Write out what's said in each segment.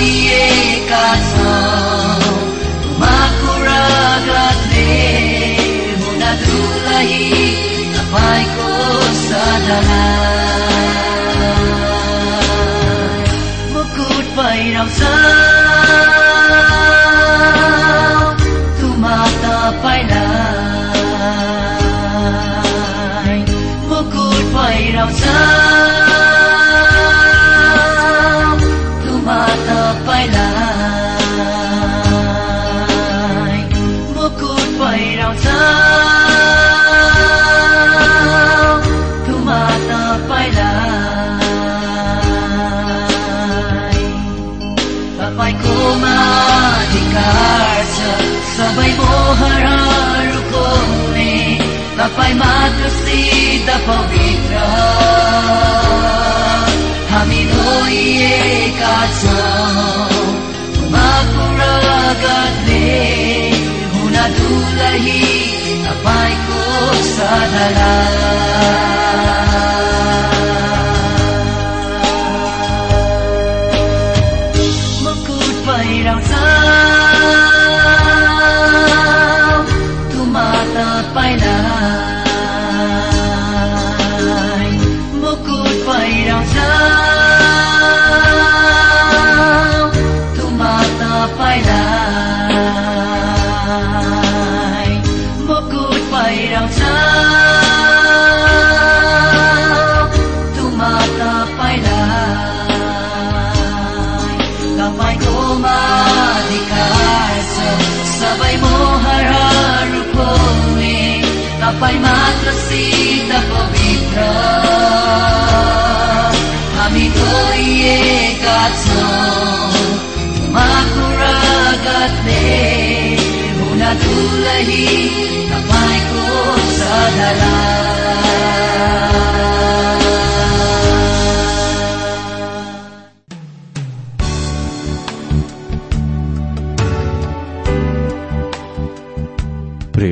the तपाईँ मात्र सिद्ध पवित्र। हामी धोइएका छौँ। उहाँको हुन दुलही तपाईँको सदना तपाईँकोमा अधिकार छ तपाईँ मात्र सिद्ध पवित्र। हामी धोइएका छौँ। रगतले हुन दुलही तपाईँको सदना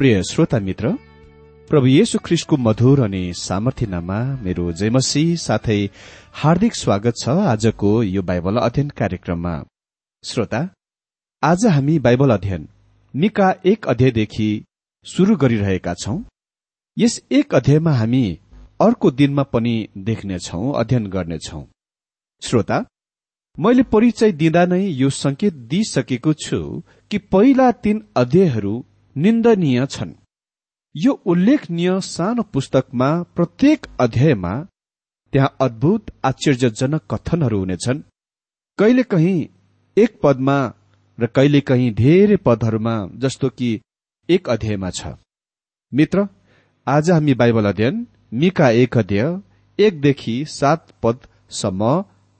प्रिय श्रोता मित्र प्रभु येशु ख्रिस्टको मधुर अनि सामर्थ्यनामा मेरो जयमसी साथै हार्दिक स्वागत छ आजको यो बाइबल अध्ययन कार्यक्रममा। श्रोता आज हामी बाइबल अध्ययन मिका एक अध्यायदेखि शुरू गरिरहेका छौं। यस एक अध्यायमा हामी अर्को दिनमा पनि देख्नेछौ अध्ययन गर्नेछौ। श्रोता मैले परिचय दिँदा नै यो संकेत दिइसकेको छु कि पहिला तीन अध्यायहरू निन्दनीय छन्। यो उल्लेखनीय सानो पुस्तकमा प्रत्येक अध्यायमा त्यहाँ अद्भुत आश्चर्यजनक कथनहरू हुनेछन्। कहिलेकही एक पदमा र कहिलेकही धेरै पदहरूमा जस्तो कि एक अध्यायमा छ। मित्र आज हामी बाइबल अध्ययन मिका एक अध्याय एकदेखि सात पदसम्म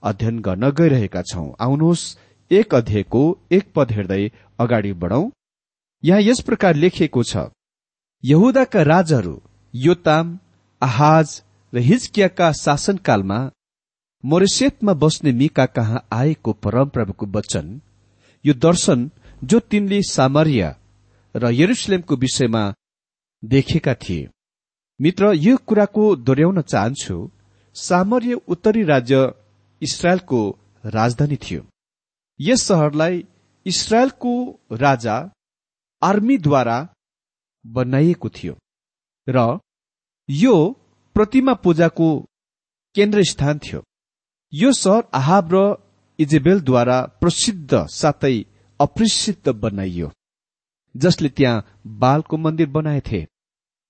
अध्ययन गर्न गइरहेका छौं। आउनुहोस् एक अध्यायको एक पद हेर्दै अगाडि बढौं। यहाँ यस प्रकार लेखिएको छ यहुदाका राजाहरू योताम आहाज र हिजकियाका शासनकालमा मोरेसेतमा बस्ने मिका कहाँ आएको परमप्रभुको वचन यो दर्शन जो तिनले सामरिया र यरुसलेमको विषयमा देखेका थिए। मित्र यो कुराको दोहोऱ्याउन चाहन्छु सामर्य उत्तरी राज्य इसरायलको राजधानी थियो। यस सहरलाई इसरायलको राजा आर्मीद्वारा बनाइएको थियो। र यो प्रतिमा पूजाको केन्द्र स्थान थियो। यो सहर आहाब र इजेबेलद्वारा प्रसिद्ध साथै अप्रसिद्ध बनाइयो जसले त्यहाँ बालको मन्दिर बनाएथे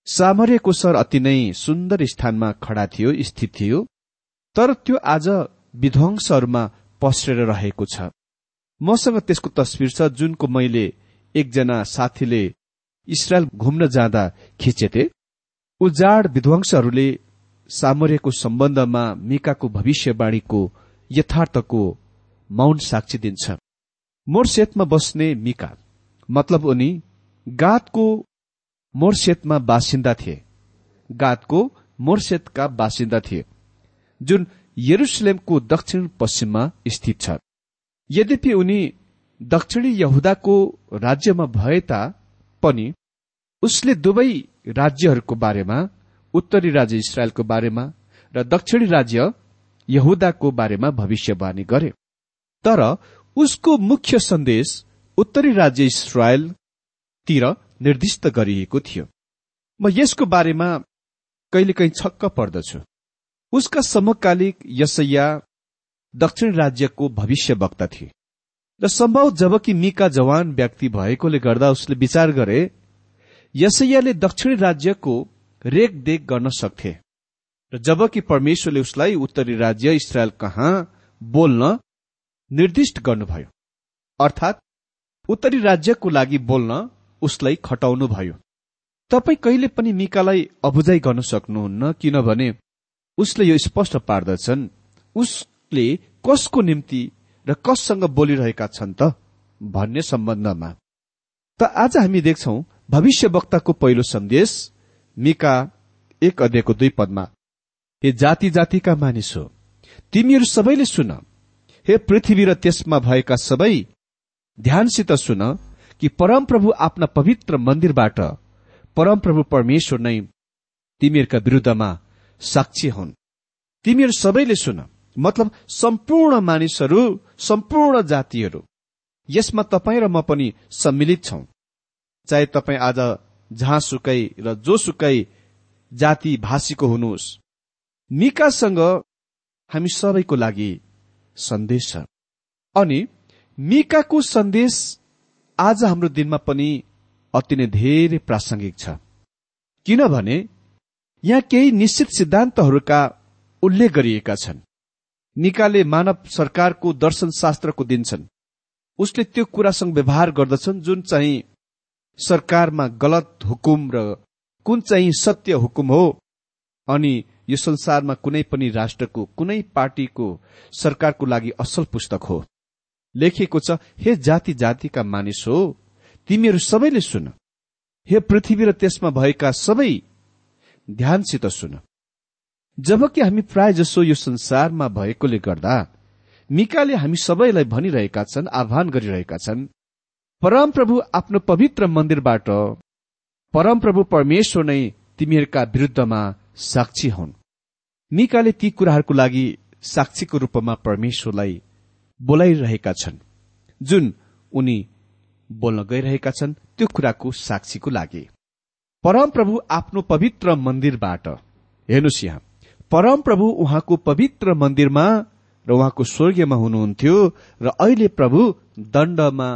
सामर्यको सहर अति नै सुन्दर स्थानमा खडा थियो स्थित थियो तर त्यो आज विध्वंसहरूमा पस्रेर रहेको छ। मसँग त्यसको तस्विर छ जुनको मैले एकजना साथीले इसरायल घुम्न जाँदा खिचेथे। उजाड विध्वंसहरूले सामर्यको सम्बन्धमा मिकाको भविष्यवाणीको यथार्थको मौन साक्षी दिन्छ। मोर्सेतमा बस्ने मिका मतलब उनी गातको मोर्सेतमा बासिन्दा थिए। गातको मोर्सेतका बासिन्दा थिए जुन यरुसलेमको दक्षिण पश्चिममा स्थित छ। यद्यपि उनी दक्षिणी यहुदाको राज्यमा भए पनि उसले दुवै राज्यहरूको बारेमा उत्तरी राज्य इसरायलको बारेमा र दक्षिणी राज्य यहुदाको बारेमा भविष्यवाणी गरे। तर उसको मुख्य सन्देश उत्तरी राज्य इसरायलतिर निर्दिष्ट गरिएको थियो। म यसको बारेमा कहिलेकाहीँ छक्क पर्दछु। उसका समकालिक यसैया दक्षिण राज्यको भविष्य वक्ता थिए। र सम्भव जबकि मिका जवान व्यक्ति भएकोले गर्दा उसले विचार गरे यसैयाले दक्षिणी राज्यको रेखदेख गर्न सक्थे। र जबकि परमेश्वरले उसलाई उत्तरी राज्य इसरायल कहाँ बोल्न निर्दिष्ट गर्नुभयो अर्थात् उत्तरी राज्यको लागि बोल्न उसलाई खटाउनुभयो। तपाईँ कहिले पनि मिकालाई अबुझाइ गर्न सक्नुहुन्न किनभने उसले यो स्पष्ट पार्दछन् उसले कसको निम्ति र कससँग बोलिरहेका छन् त? भन्ने सम्बन्धमा। त आज हामी देख्छौ भविष्य वक्ताको पहिलो सन्देश मिका एक अध्ययको दुई पदमा। हे जाति जातिका मानिस हो तिमीहरू सबैले सुन। हे पृथ्वी र त्यसमा भएका सबै ध्यानसित सुन कि परमप्रभु आफ्ना पवित्र मन्दिरबाट परमप्रभु परमेश्वर नै तिमीहरूका विरूद्धमा साक्षी हुन्। तिमीहरू सबैले सुन। मतलब सम्पूर्ण मानिसहरू सम्पूर्ण जातिहरू। यसमा तपाईँ र म पनि सम्मिलित छौ। चाहे तपाईँ आज जहाँसुकै र जोसुकै जाति भाषीको हुनुहोस्। मिकासँग हामी सबैको लागि सन्देश छ। अनि मिकाको सन्देश आज हाम्रो दिनमा पनि अति नै धेरै प्रासंगिक छ। किनभने यहाँ केही निश्चित सिद्धान्तहरूका उल्लेख गरिएका छन्। निकाले मानव सरकारको दर्शन शास्त्रको दिन्छन्। उसले त्यो कुरासँग व्यवहार गर्दछन् जुन चाहिँ सरकारमा गलत हुकुम र कुन चाहिँ सत्य हुकुम हो अनि यो संसारमा कुनै पनि राष्ट्रको कुनै पार्टीको सरकारको लागि असल पुस्तक हो। लेखिएको छ हे जाति जातिका मानिस हो तिमीहरू सबैले सुन। हे पृथ्वी र त्यसमा भएका सबै ध्यानसित सुन। जबकि हामी प्राय जसो यो संसारमा भएकोले गर्दा मिकाले हामी सबैलाई भनिरहेका छन् आह्वान गरिरहेका छन् परमप्रभु आफ्नो पवित्र मन्दिरबाट परमप्रभु परमेश्वर नै तिमीहरूका विरूद्धमा साक्षी हुन्। मिकाले ती कुराहरूको लागि साक्षीको रूपमा परमेश्वरलाई बोलाइरहेका छन् जुन उनी बोल्न गइरहेका छन् त्यो कुराको साक्षीको लागि। परमप्रभु आफ्नो पवित्र मन्दिरबाट हेर्नुहोस् यहाँ। परम प्रभु उहाँको पवित्र मन्दिरमा र उहाँको स्वर्गीयमा हुनुहुन्थ्यो र अहिले प्रभु दण्डमा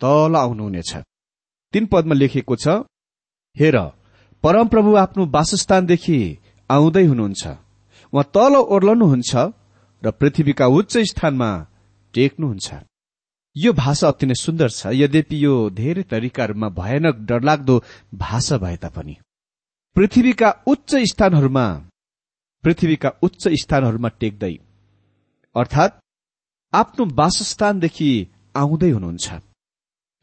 तल आउनुहुनेछ। तीन पदमा लेखिएको छ हेर परमप्रभु आफ्नो वासस्थानदेखि आउँदै हुनुहुन्छ। उहाँ तल ओर्लनुहुन्छ र पृथ्वीका उच्च स्थानमा टेक्नुहुन्छ। यो भाषा अति नै सुन्दर छ यद्यपि यो धेरै तरिकाहरूमा भयानक डरलाग्दो भाषा भए तापनि। पृथ्वीका उच्च स्थानहरूमा पृथ्वीका उच्च स्थानहरूमा टेक्दै। अर्थात् आफ्नो वासस्थानदेखि आउँदै हुनुहुन्छ।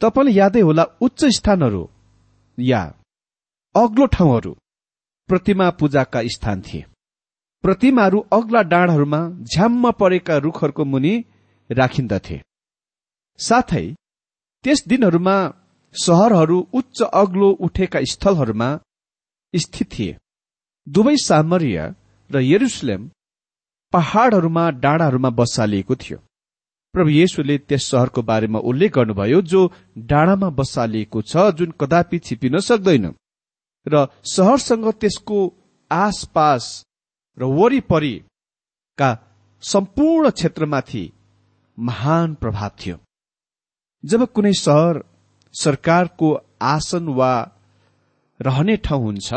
तपाईँलाई यादै होला उच्च स्थानहरू या अग्लो ठाउँहरू। प्रतिमा पूजाका स्थान थिए। प्रतिमाहरू अग्ला डाँडहरूमा झ्याम्म परेका रुखहरूको मुनि राखिन्दथे। साथै त्यस दिनहरूमा सहरहरू उच्च अग्लो उठेका स्थलहरूमा स्थित थिए। दुवै सामर्य र यरुसलेम पहाड़हरूमा डाँडाहरूमा बसालिएको थियो। प्रभु येशुले त्यस सहरको बारेमा उल्लेख गर्नुभयो जो डाँडामा बसालिएको छ जुन कदापि छिपिन सक्दैन। र सहरसँग त्यसको आसपास र वरिपरिका सम्पूर्ण क्षेत्रमाथि महान प्रभाव थियो। जब कुनै सहर सरकारको आसन वा रहने ठाउँ हुन्छ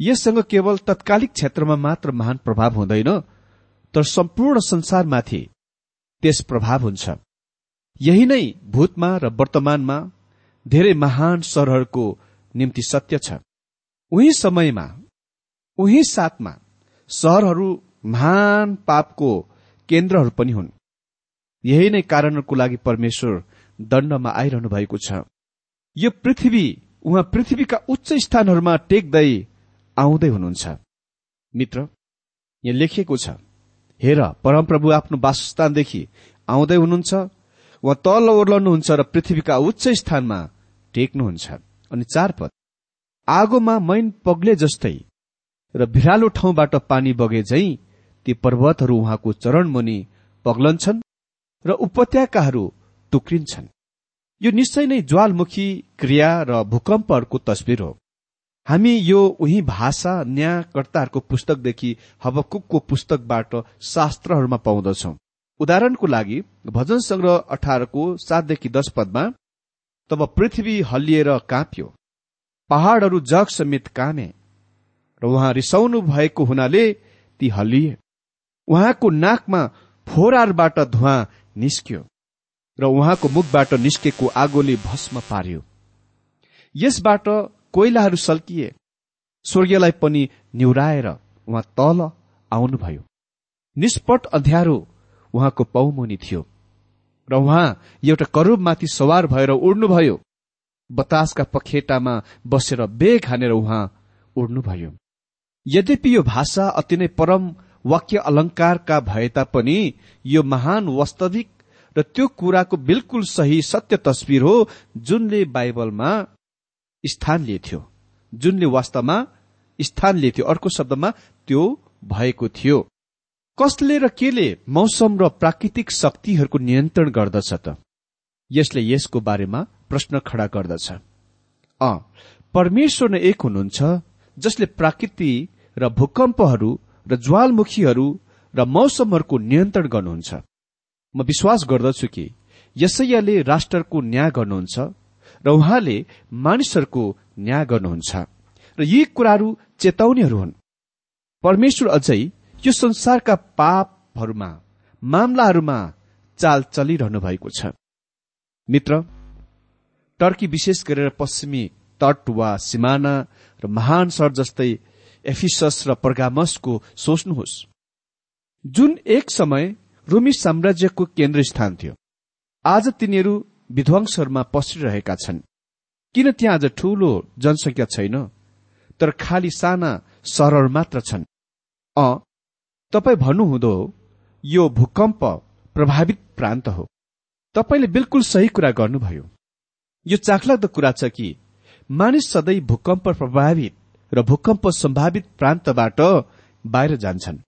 यससँग केवल तत्कालिक क्षेत्रमा मात्र महान प्रभाव हुँदैन तर सम्पूर्ण संसारमाथि त्यस प्रभाव हुन्छ। यही नै भूतमा र वर्तमानमा धेरै महान सहरहरूको निम्ति सत्य छ। उही समयमा उही साथमा सहरहरू महान पापको केन्द्रहरू पनि हुन्। यही नै कारणहरूको लागि परमेश्वर दण्डमा आइरहनु भएको छ। यो पृथ्वी उहाँ पृथ्वीका उच्च स्थानहरूमा टेक्दै आउँदै हुनुहुन्छ। मित्र यहाँ लेखिएको छ हेर परमप्रभु आफ्नो वासस्थानदेखि आउँदै हुनुहुन्छ। उहाँ तल ओर्लनुहुन्छ र पृथ्वीका उच्च स्थानमा टेक्नुहुन्छ। अनि चार पद आगोमा मैन पग्ले जस्तै र भिरालो ठाउँबाट पानी बगे झै ती पर्वतहरू उहाँको चरण मुनि पग्लन्छन् र उपत्यकाहरू टुक्रिन्छन्। यो निश्चय नै ज्वालमुखी क्रिया र भूकम्पहरूको तस्विर हो। हामी यो उही भाषा न्यायकर्ताहरूको पुस्तकदेखि हबकुकको पुस्तकबाट शास्त्रहरूमा पाउँदछौ। उदाहरणको लागि भजन संग्रह अठारको सातदेखि दश पदमा तब पृथ्वी हल्लिएर काँप्यो पहाड़हरू जग समेत कामे र उहाँ रिसाउनु भएको हुनाले ती हल्लिए। उहाँको नाकमा फोरारबाट धुवा निस्क्यो र उहाँको मुखबाट निस्केको आगोले भस्म पार्यो। यसबाट कोइलाहरू सल्किए। स्वर्गीयलाई पनि निहुराएर उहाँ तल आउनुभयो। निष्पट अध्यारो उहाँको पौमुनि थियो र उहाँ एउटा करूबमाथि सवार भएर उड्नुभयो। बतासका पखेटामा बसेर बेग हानेर उहाँ उड्नुभयो। यद्यपि यो भाषा अति नै परम वाक्य अलंकारका भए तापनि यो महान वास्तविक र त्यो कुराको बिल्कुल सही सत्य तस्विर हो जुनले बाइबलमा स्थान लिएको जुनले वास्तवमा स्थान लिएको अर्को शब्दमा त्यो भएको थियो। कसले र केले मौसम र प्राकृतिक शक्तिहरूको नियन्त्रण गर्दछ त? यसले यसको बारेमा प्रश्न खड़ा गर्दछ। अ परमेश्वर नै एक हुनुहुन्छ जसले प्राकृति र भूकम्पहरू र ज्वालमुखीहरू र मौसमहरूको नियन्त्रण गर्नुहुन्छ। म विश्वास गर्दछु कि यसैयाले राष्ट्रको न्याय गर्नुहुन्छ र उहाँले मानिसहरूको न्याय गर्नुहुन्छ। र यी कुराहरू चेताउनीहरू हुन्। परमेश्वर अझै यो संसारका पापहरूमा मामलाहरूमा चाल चलिरहनु भएको छ। मित्र टर्की विशेष गरेर पश्चिमी तट वा सिमाना र महान सहर जस्तै एफिसस र पर्गामसको सोच्नुहोस्। जुन एक समय रोमी साम्राज्यको केन्द्र स्थान थियो। आज तिनीहरू विध्वंसहरूमा पसिरहेका छन्। किन त्यहाँ आज ठूलो जनसंख्या छैन? तर खाली साना सहरहरू मात्र छन्। अ तपाईँ भन्नुहुँदो यो भूकम्प प्रभावित प्रान्त हो। तपाईँले बिल्कुल सही कुरा गर्नुभयो। यो चाखलाग्दो कुरा छ कि मानिस सधैँ भूकम्प प्रभावित र भूकम्प सम्भावित प्रान्तबाट बाहिर जान्छन्।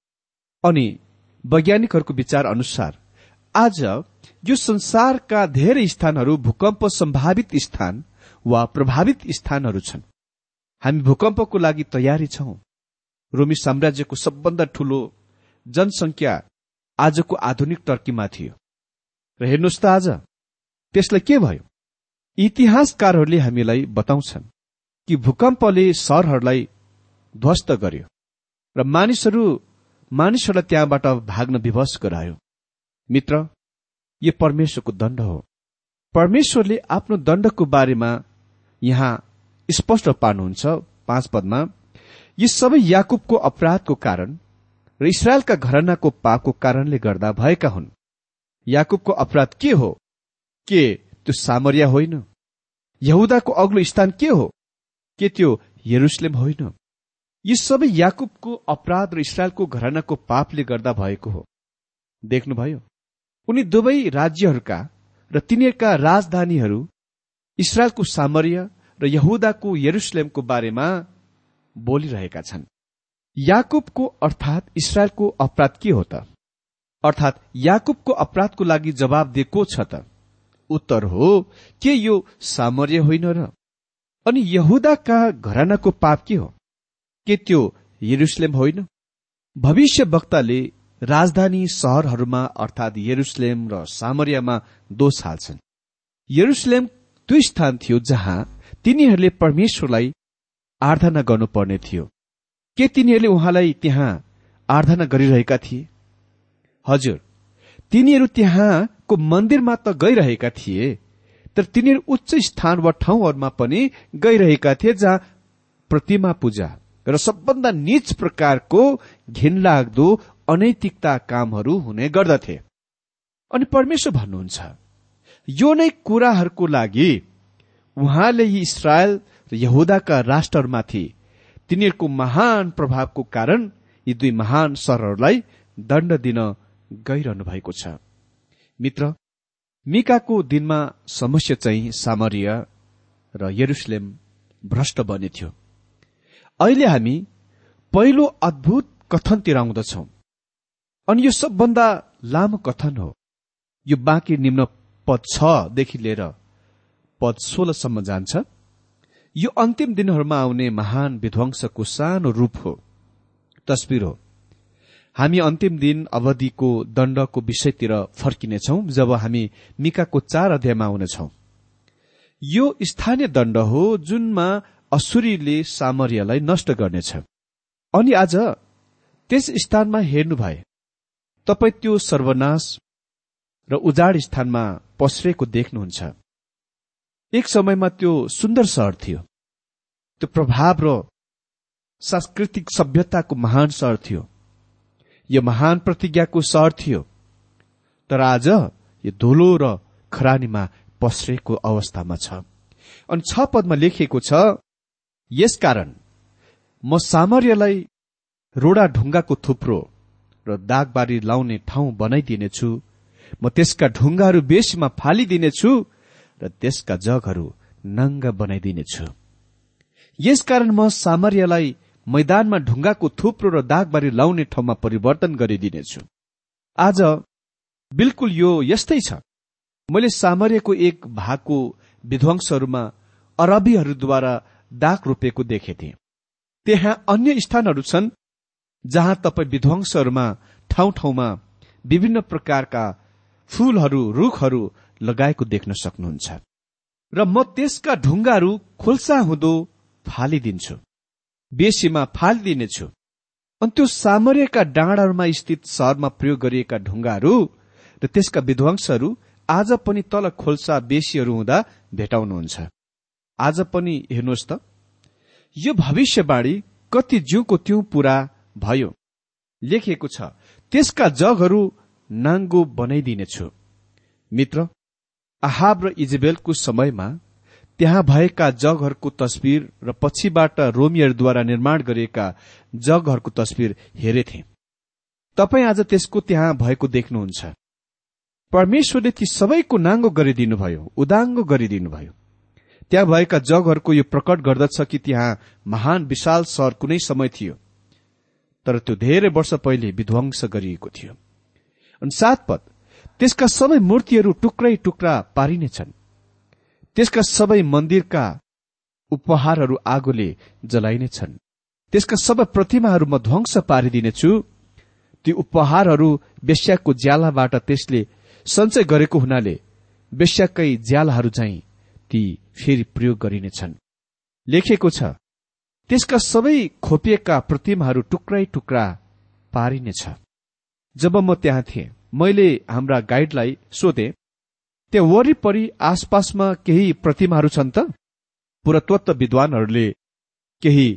अनि वैज्ञानिकहरूको विचार अनुसार आज यो संसारका धेरै स्थानहरू भूकम्प सम्भावित स्थान वा प्रभावित स्थानहरू छन्। हामी भूकम्पको लागि तयारी छौं। रोमी साम्राज्यको सबभन्दा ठूलो जनसंख्या आजको आधुनिक टर्कीमा थियो। र हेर्नुहोस् त आज त्यसलाई के भयो? इतिहासकारहरूले हामीलाई बताउँछन् कि भूकम्पले सहरहरूलाई ध्वस्त गर्यो र मानिसहरू मानिसहरूलाई त्यहाँबाट भाग्न विवश गरायो। मित्र यो परमेश्वरको दण्ड हो। परमेश्वरले आफ्नो दण्डको बारेमा यहाँ स्पष्ट पार्नुहुन्छ पाँच पदमा यी सबै याकुबको अपराधको कारण र इसरायलका घरनाको पापको कारणले गर्दा भएका हुन्। याकुबको अपराध के हो? के त्यो सामरिया होइन? यहुदाको अग्लो स्थान के हो? के त्यो यरुसलेम होइन? यी सबै याकुबको अपराध र इसरायलको घरनाको पापले गर्दा भएको हो। देख्नुभयो उनी दुवै राज्यहरूका र तिनीहरूका राजधानीहरू इसरायलको सामर्य र यहुदाको यरुसलेमको बारेमा बोलिरहेका छन्। याकुबको अर्थात इसरायलको अपराध के हो त? अर्थात याकुबको अपराधको लागि जवाब दिएको छ त? उत्तर हो के यो सामर्य होइन र? अनि यहुदाका घरानाको पाप के हो? के त्यो यरुसलेम होइन? भविष्य वक्ताले राजधानी सहरहरूमा अर्थात यरुसलेम र सामर्यामा दोष हाल्छन् यरुसलेम त्यो स्थान थियो जहाँ तिनीहरूले परमेश्वरलाई आराधना गर्नुपर्ने थियो। के तिनीहरूले उहाँलाई त्यहाँ आराधना गरिरहेका थिए? हजुर तिनीहरू त्यहाँको मन्दिरमा त गइरहेका थिए तर तिनीहरू उच्च स्थान वा ठाउँहरूमा पनि गइरहेका थिए जहाँ प्रतिमा पूजा र सबभन्दा निच प्रकारको घिनलाग्दो अनैतिकता कामहरू हुने गर्दथे। अनि परमेश्वर भन्नुहुन्छ यो नै कुराहरूको लागि उहाँले यी इसरायल र यहुदाका राष्ट्रहरूमाथि तिनीहरूको महान प्रभावको कारण यी दुई महान सहरहरूलाई दण्ड दिन गइरहनु भएको छ। मित्र मिकाको दिनमा समस्या चाहिँ सामर्य र यरुसलेम भ्रष्ट बनेथ्यो अहिले हामी पहिलो अद्भुत कथनतिर आउँदछौ। अनि यो सबभन्दा लामो कथन हो। यो बाँकी निम्न पद छदेखि लिएर पद सोह्रसम्म जान्छ। यो अन्तिम दिनहरूमा आउने महान विध्वंसको सानो रूप हो। तस्विर हो। हामी अन्तिम दिन अवधिको दण्डको विषयतिर फर्किनेछौ जब हामी मिकाको चार अध्यायमा आउनेछौ। यो स्थानीय दण्ड हो जुनमा असुरीले सामर्यलाई नष्ट गर्नेछ। अनि आज त्यस स्थानमा हेर्नु भए तपाईँ त्यो सर्वनाश र उजाड स्थानमा पस्रेको देख्नुहुन्छ। एक समयमा त्यो सुन्दर सहर थियो। त्यो प्रभाव र सांस्कृतिक सभ्यताको महान सहर थियो। यो महान प्रतिज्ञाको सहर थियो। तर आज यो धुलो र खरानीमा पस्रेको अवस्थामा छ। अनि छ पदमा लेखिएको छ यसकारण म सामर्यलाई रोडा ढुङ्गाको थुप्रो र दागबारी लाउने ठाउँ बनाइदिनेछु। म त्यसका ढुङ्गाहरू बेसीमा फालिदिनेछु र त्यसका जगहरू नङ्गा बनाइदिनेछु। यसकारण म सामर्यलाई मैदानमा ढुङ्गाको थुप्रो र दागबारी लाउने ठाउँमा परिवर्तन गरिदिनेछु। आज बिल्कुल यो यस्तै छ। मैले सामर्यको एक भागको विध्वंसहरूमा अरबीहरूद्वारा दाग रोपेको देखेथे। त्यहाँ अन्य स्थानहरू छन् जहाँ तपाईँ विध्वंसहरूमा ठाउँ ठाउँमा विभिन्न प्रकारका फूलहरू रुखहरू लगाएको देख्न सक्नुहुन्छ। र म त्यसका ढुङ्गाहरू खोल्सा हुँदो फालिदिन्छु। बेसीमा फालिदिनेछु। अनि त्यो सामर्यका डाँडाहरूमा स्थित सहरमा प्रयोग गरिएका ढुङ्गाहरू र त्यसका विध्वंसहरू आज पनि तल खोल्सा बेसीहरू हुँदा भेटाउनुहुन्छ। आज पनि हेर्नुहोस् त यो भविष्यवाणी कति जिउको त्यो पूरा भयो। लेखिएको छ त्यसका जगहरू नाङ्गो बनाइदिनेछु। मित्र आहाब र इजबेलको समयमा त्यहाँ भएका जगहरूको तस्विर र पछिबाट रोमियरद्वारा निर्माण गरिएका जगहरूको तस्विर हेरेथे। तपाईँ आज त्यसको त्यहाँ भएको देख्नुहुन्छ। परमेश्वरले ती सबैको नाङ्गो गरिदिनुभयो उदाङ्गो गरिदिनुभयो। त्यहाँ भएका जगहरूको यो प्रकट गर्दछ कि त्यहाँ महान विशाल सहर कुनै समय थियो। तर त्यो धेरै वर्ष पहिले विध्वंस गरिएको थियो। अनि सात पद त्यसका सबै मूर्तिहरू टुक्रै टुक्रा पारिनेछन् त्यसका सबै मन्दिरका उपहारहरू आगोले जलाइनेछन् त्यसका सबै प्रतिमाहरू म ध्वंस पारिदिनेछु। ती उपहारहरू बेस्याको ज्यालाबाट त्यसले सञ्चय गरेको हुनाले बेस्याकै ज्यालाहरू चाहिँ ती फेरि प्रयोग गरिनेछन् लेखिएको छ त्यसका सबै खोपिएका प्रतिमाहरू टुक्रै टुक्रा पारिनेछ। जब म त्यहाँ थिएँ मैले हाम्रा गाइडलाई सोधे त्यहाँ वरिपरि आसपासमा केही प्रतिमाहरू छन् त? पुरातत्व विद्वानहरूले केही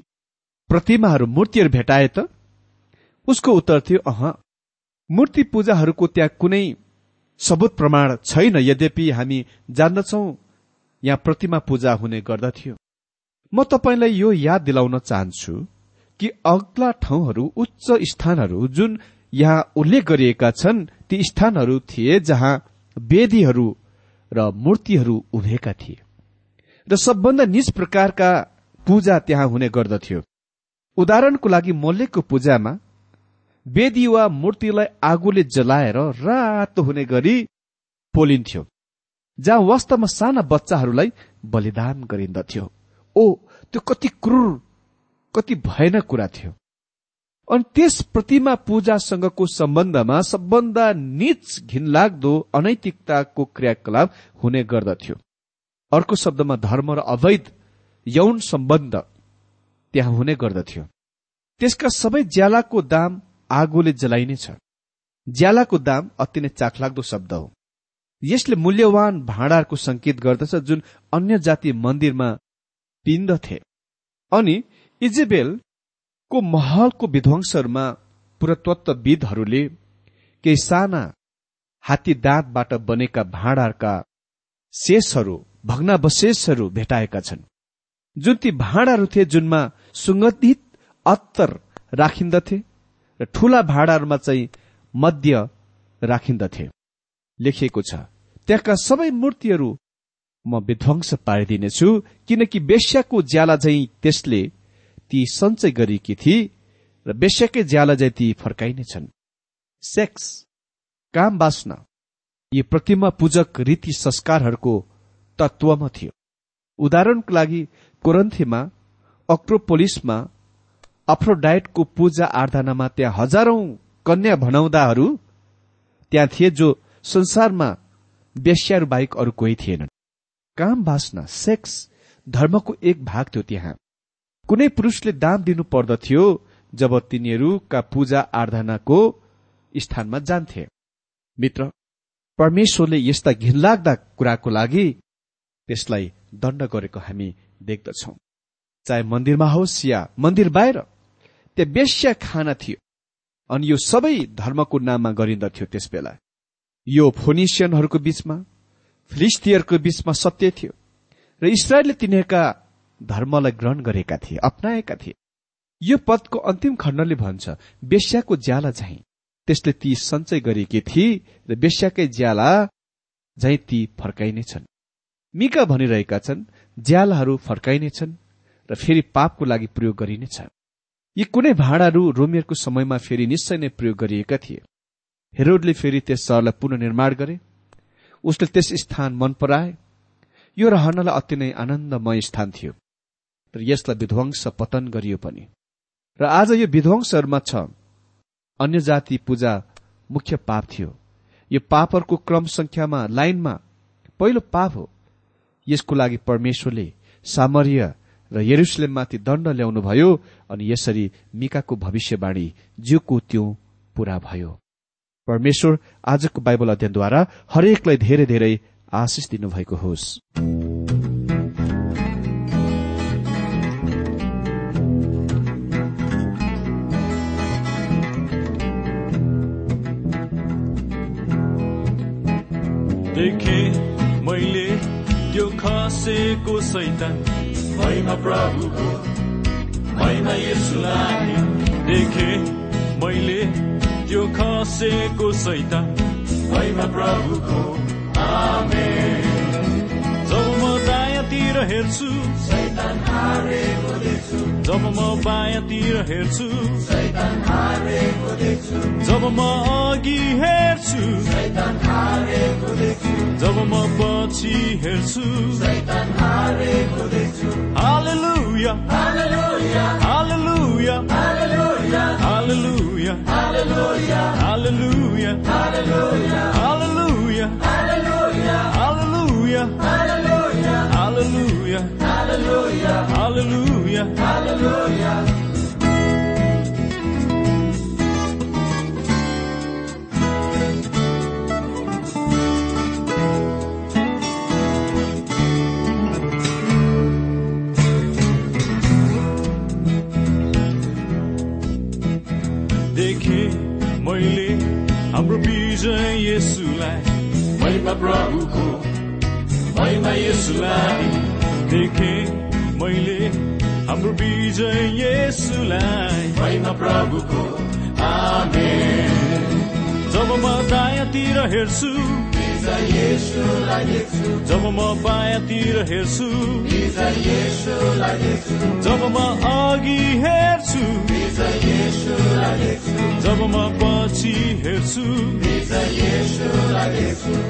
प्रतिमाहरू मूर्तिहरू भेटाए त? उसको उत्तर थियो अह मूर्ति पूजाहरूको त्यहाँ कुनै सबुत प्रमाण छैन। यद्यपि हामी जान्दछौ यहाँ प्रतिमा पूजा हुने गर्दथ्यो। म तपाईँलाई यो याद दिलाउन चाहन्छु कि अग्ला ठाउँहरू उच्च स्थानहरू जुन यहाँ उल्लेख गरिएका छन् ती स्थानहरू थिए जहाँ वेदीहरू र मूर्तिहरू उभिएका थिए र सबभन्दा निज प्रकारका पूजा त्यहाँ हुने गर्दथ्यो। उदाहरणको लागि मल्लेको पूजामा वेदी वा मूर्तिलाई आगोले जलाएर रातो हुने गरी पोलिन्थ्यो जहाँ वास्तवमा साना बच्चाहरूलाई बलिदान गरिन्दथ्यो। ओ त्यो कति क्रूर कति भयानक कुरा थियो। अनि त्यस प्रतिमा पूजासँगको सम्बन्धमा सबभन्दा निच घिनलाग्दो अनैतिकताको क्रियाकलाप हुने गर्दथ्यो। अर्को शब्दमा धर्म र अवैध यौन सम्बन्ध त्यहाँ हुने गर्दथ्यो। त्यसका सबै ज्यालाको दाम आगोले जलाइनेछ ज्यालाको दाम अति नै चाखलाग्दो शब्द हो। यसले मूल्यवान भाँडाहरूको संकेत गर्दछ जुन अन्य जाति मन्दिरमा पिन्दथे अनि इजेबेलको महलको विध्वंसहरूमा पुरातत्वविदहरूले केही साना हात्ती दाँतबाट बनेका भाँडाहरूका शेषहरू भग्नावशेषहरू भेटाएका छन्। जुन ती भाँडाहरू थिए जुनमा सुगन्धित अत्तर राखिन्दथे र ठूला भाँडाहरूमा चाहिँ मध्य राखिन्दथे। लेखिएको छ त्यहाँका सबै मूर्तिहरू म विध्वंस पारिदिनेछु किनकि बेस्याको ज्याला झै त्यसले ती सञ्चय गरिएकी थिए र बेस्याकै ज्याला झै ती फर्काइनेछन्। सेक्स काम बाँच्न यी प्रतिमा पूजक रीति संस्कारहरूको तत्वमा थियो। उदाहरणको लागि कोरन्थीमा अक्रोपोलिसमा अफ्रोडाइटको पूजा आराधनामा त्यहाँ हजारौं कन्या भनाउँदाहरू त्यहाँ थिए जो संसारमा बेस्याहरू बाहेक अरू कोही थिएनन्। काम बाँच्न सेक्स धर्मको एक भाग थियो त्यहाँ। कुनै पुरुषले दाम दिनु पर्दथ्यो जब तिनीहरूका पूजा आराधनाको स्थानमा जान्थे। मित्र परमेश्वरले यस्ता घिनलाग्दा कुराको लागि त्यसलाई दण्ड गरेको हामी देख्दछौ। चाहे मन्दिरमा होस् या मन्दिर बाहिर त्यहाँ बेस्या खाना थियो अनि यो सबै धर्मको नाममा गरिन्दथ्यो त्यस बेला यो फोनिसियनहरूको बीचमा फिलिस्तियरको बीचमा सत्य थियो र इसरायलले तिनीहरूका धर्मलाई ग्रहण गरेका थिए अप्नाएका थिए। यो पदको अन्तिम खण्डले भन्छ बेस्याको ज्याला झै। त्यसले ती सञ्चय गरेकी थिए र बेस्याकै ज्याला झै ती फर्काइनेछन् मिका भनिरहेका छन् ज्यालाहरू फर्काइनेछन् र फेरि पापको लागि प्रयोग गरिनेछ यी कुनै भाँडाहरू रोमियरको समयमा फेरि निश्चय नै प्रयोग गरिएका थिए। हेरोडले फेरि त्यस सहरलाई पुननिर्माण गरे। उसले त्यस स्थान मन पराए। यो रहनलाई अति नै आनन्दमय स्थान थियो। र यसलाई विध्वंस पतन गरियो पनि। र आज यो विध्वंसहरूमा छ। अन्य जाति पूजा मुख्य पाप थियो। यो पापहरूको क्रम संख्यामा लाइनमा पहिलो पाप हो। यसको लागि परमेश्वरले सामर्य र यरुसलेममाथि दण्ड ल्याउनुभयो अनि यसरी मिकाको भविष्यवाणी जिउको त्यो पूरा भयो। परमेश्वर आजको बाइबल अध्ययनद्वारा हरेकलाई धेरै धेरै आशिष दिनुभएको होस्। देखे मैले त्यो खसेको सैतान महिमा प्रभुको महिमा यसुलाई देखे मैले त्यो खसेको सैता महिमा प्रभुको जब म दायाँतिर हेर्छु सैतान जब म बायाँतिर हेर्छु सैतान जब म अघि हेर्छु सैतान जब म पछि हेर्छु हालेलुया हालेलुया हालेलुया हालेलुया हालेलुया हालेलुया हालेलुया हालेलुया हालेलुया हालेलुया हालेलुया महिमा प्रभुको महिमा यसुलाई देखे मैले हाम्रो विजय यसुलाई। महिमा प्रभुको आमेन जब म दायाँतिर हेर्छु जब म बायाँतिर हेर्छु जब म अघि हेर्छु जब म पछि हेर्छु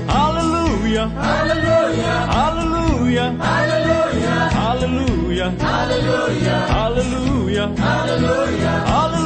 Hallelujah. Hallelujah. Hallelujah. Hallelujah. Hallelujah. Hallelujah. Hallelujah. Hallelujah.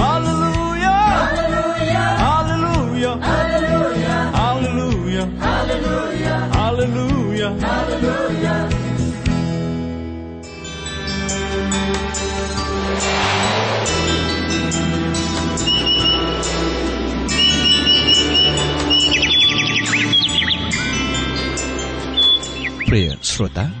श्रोता।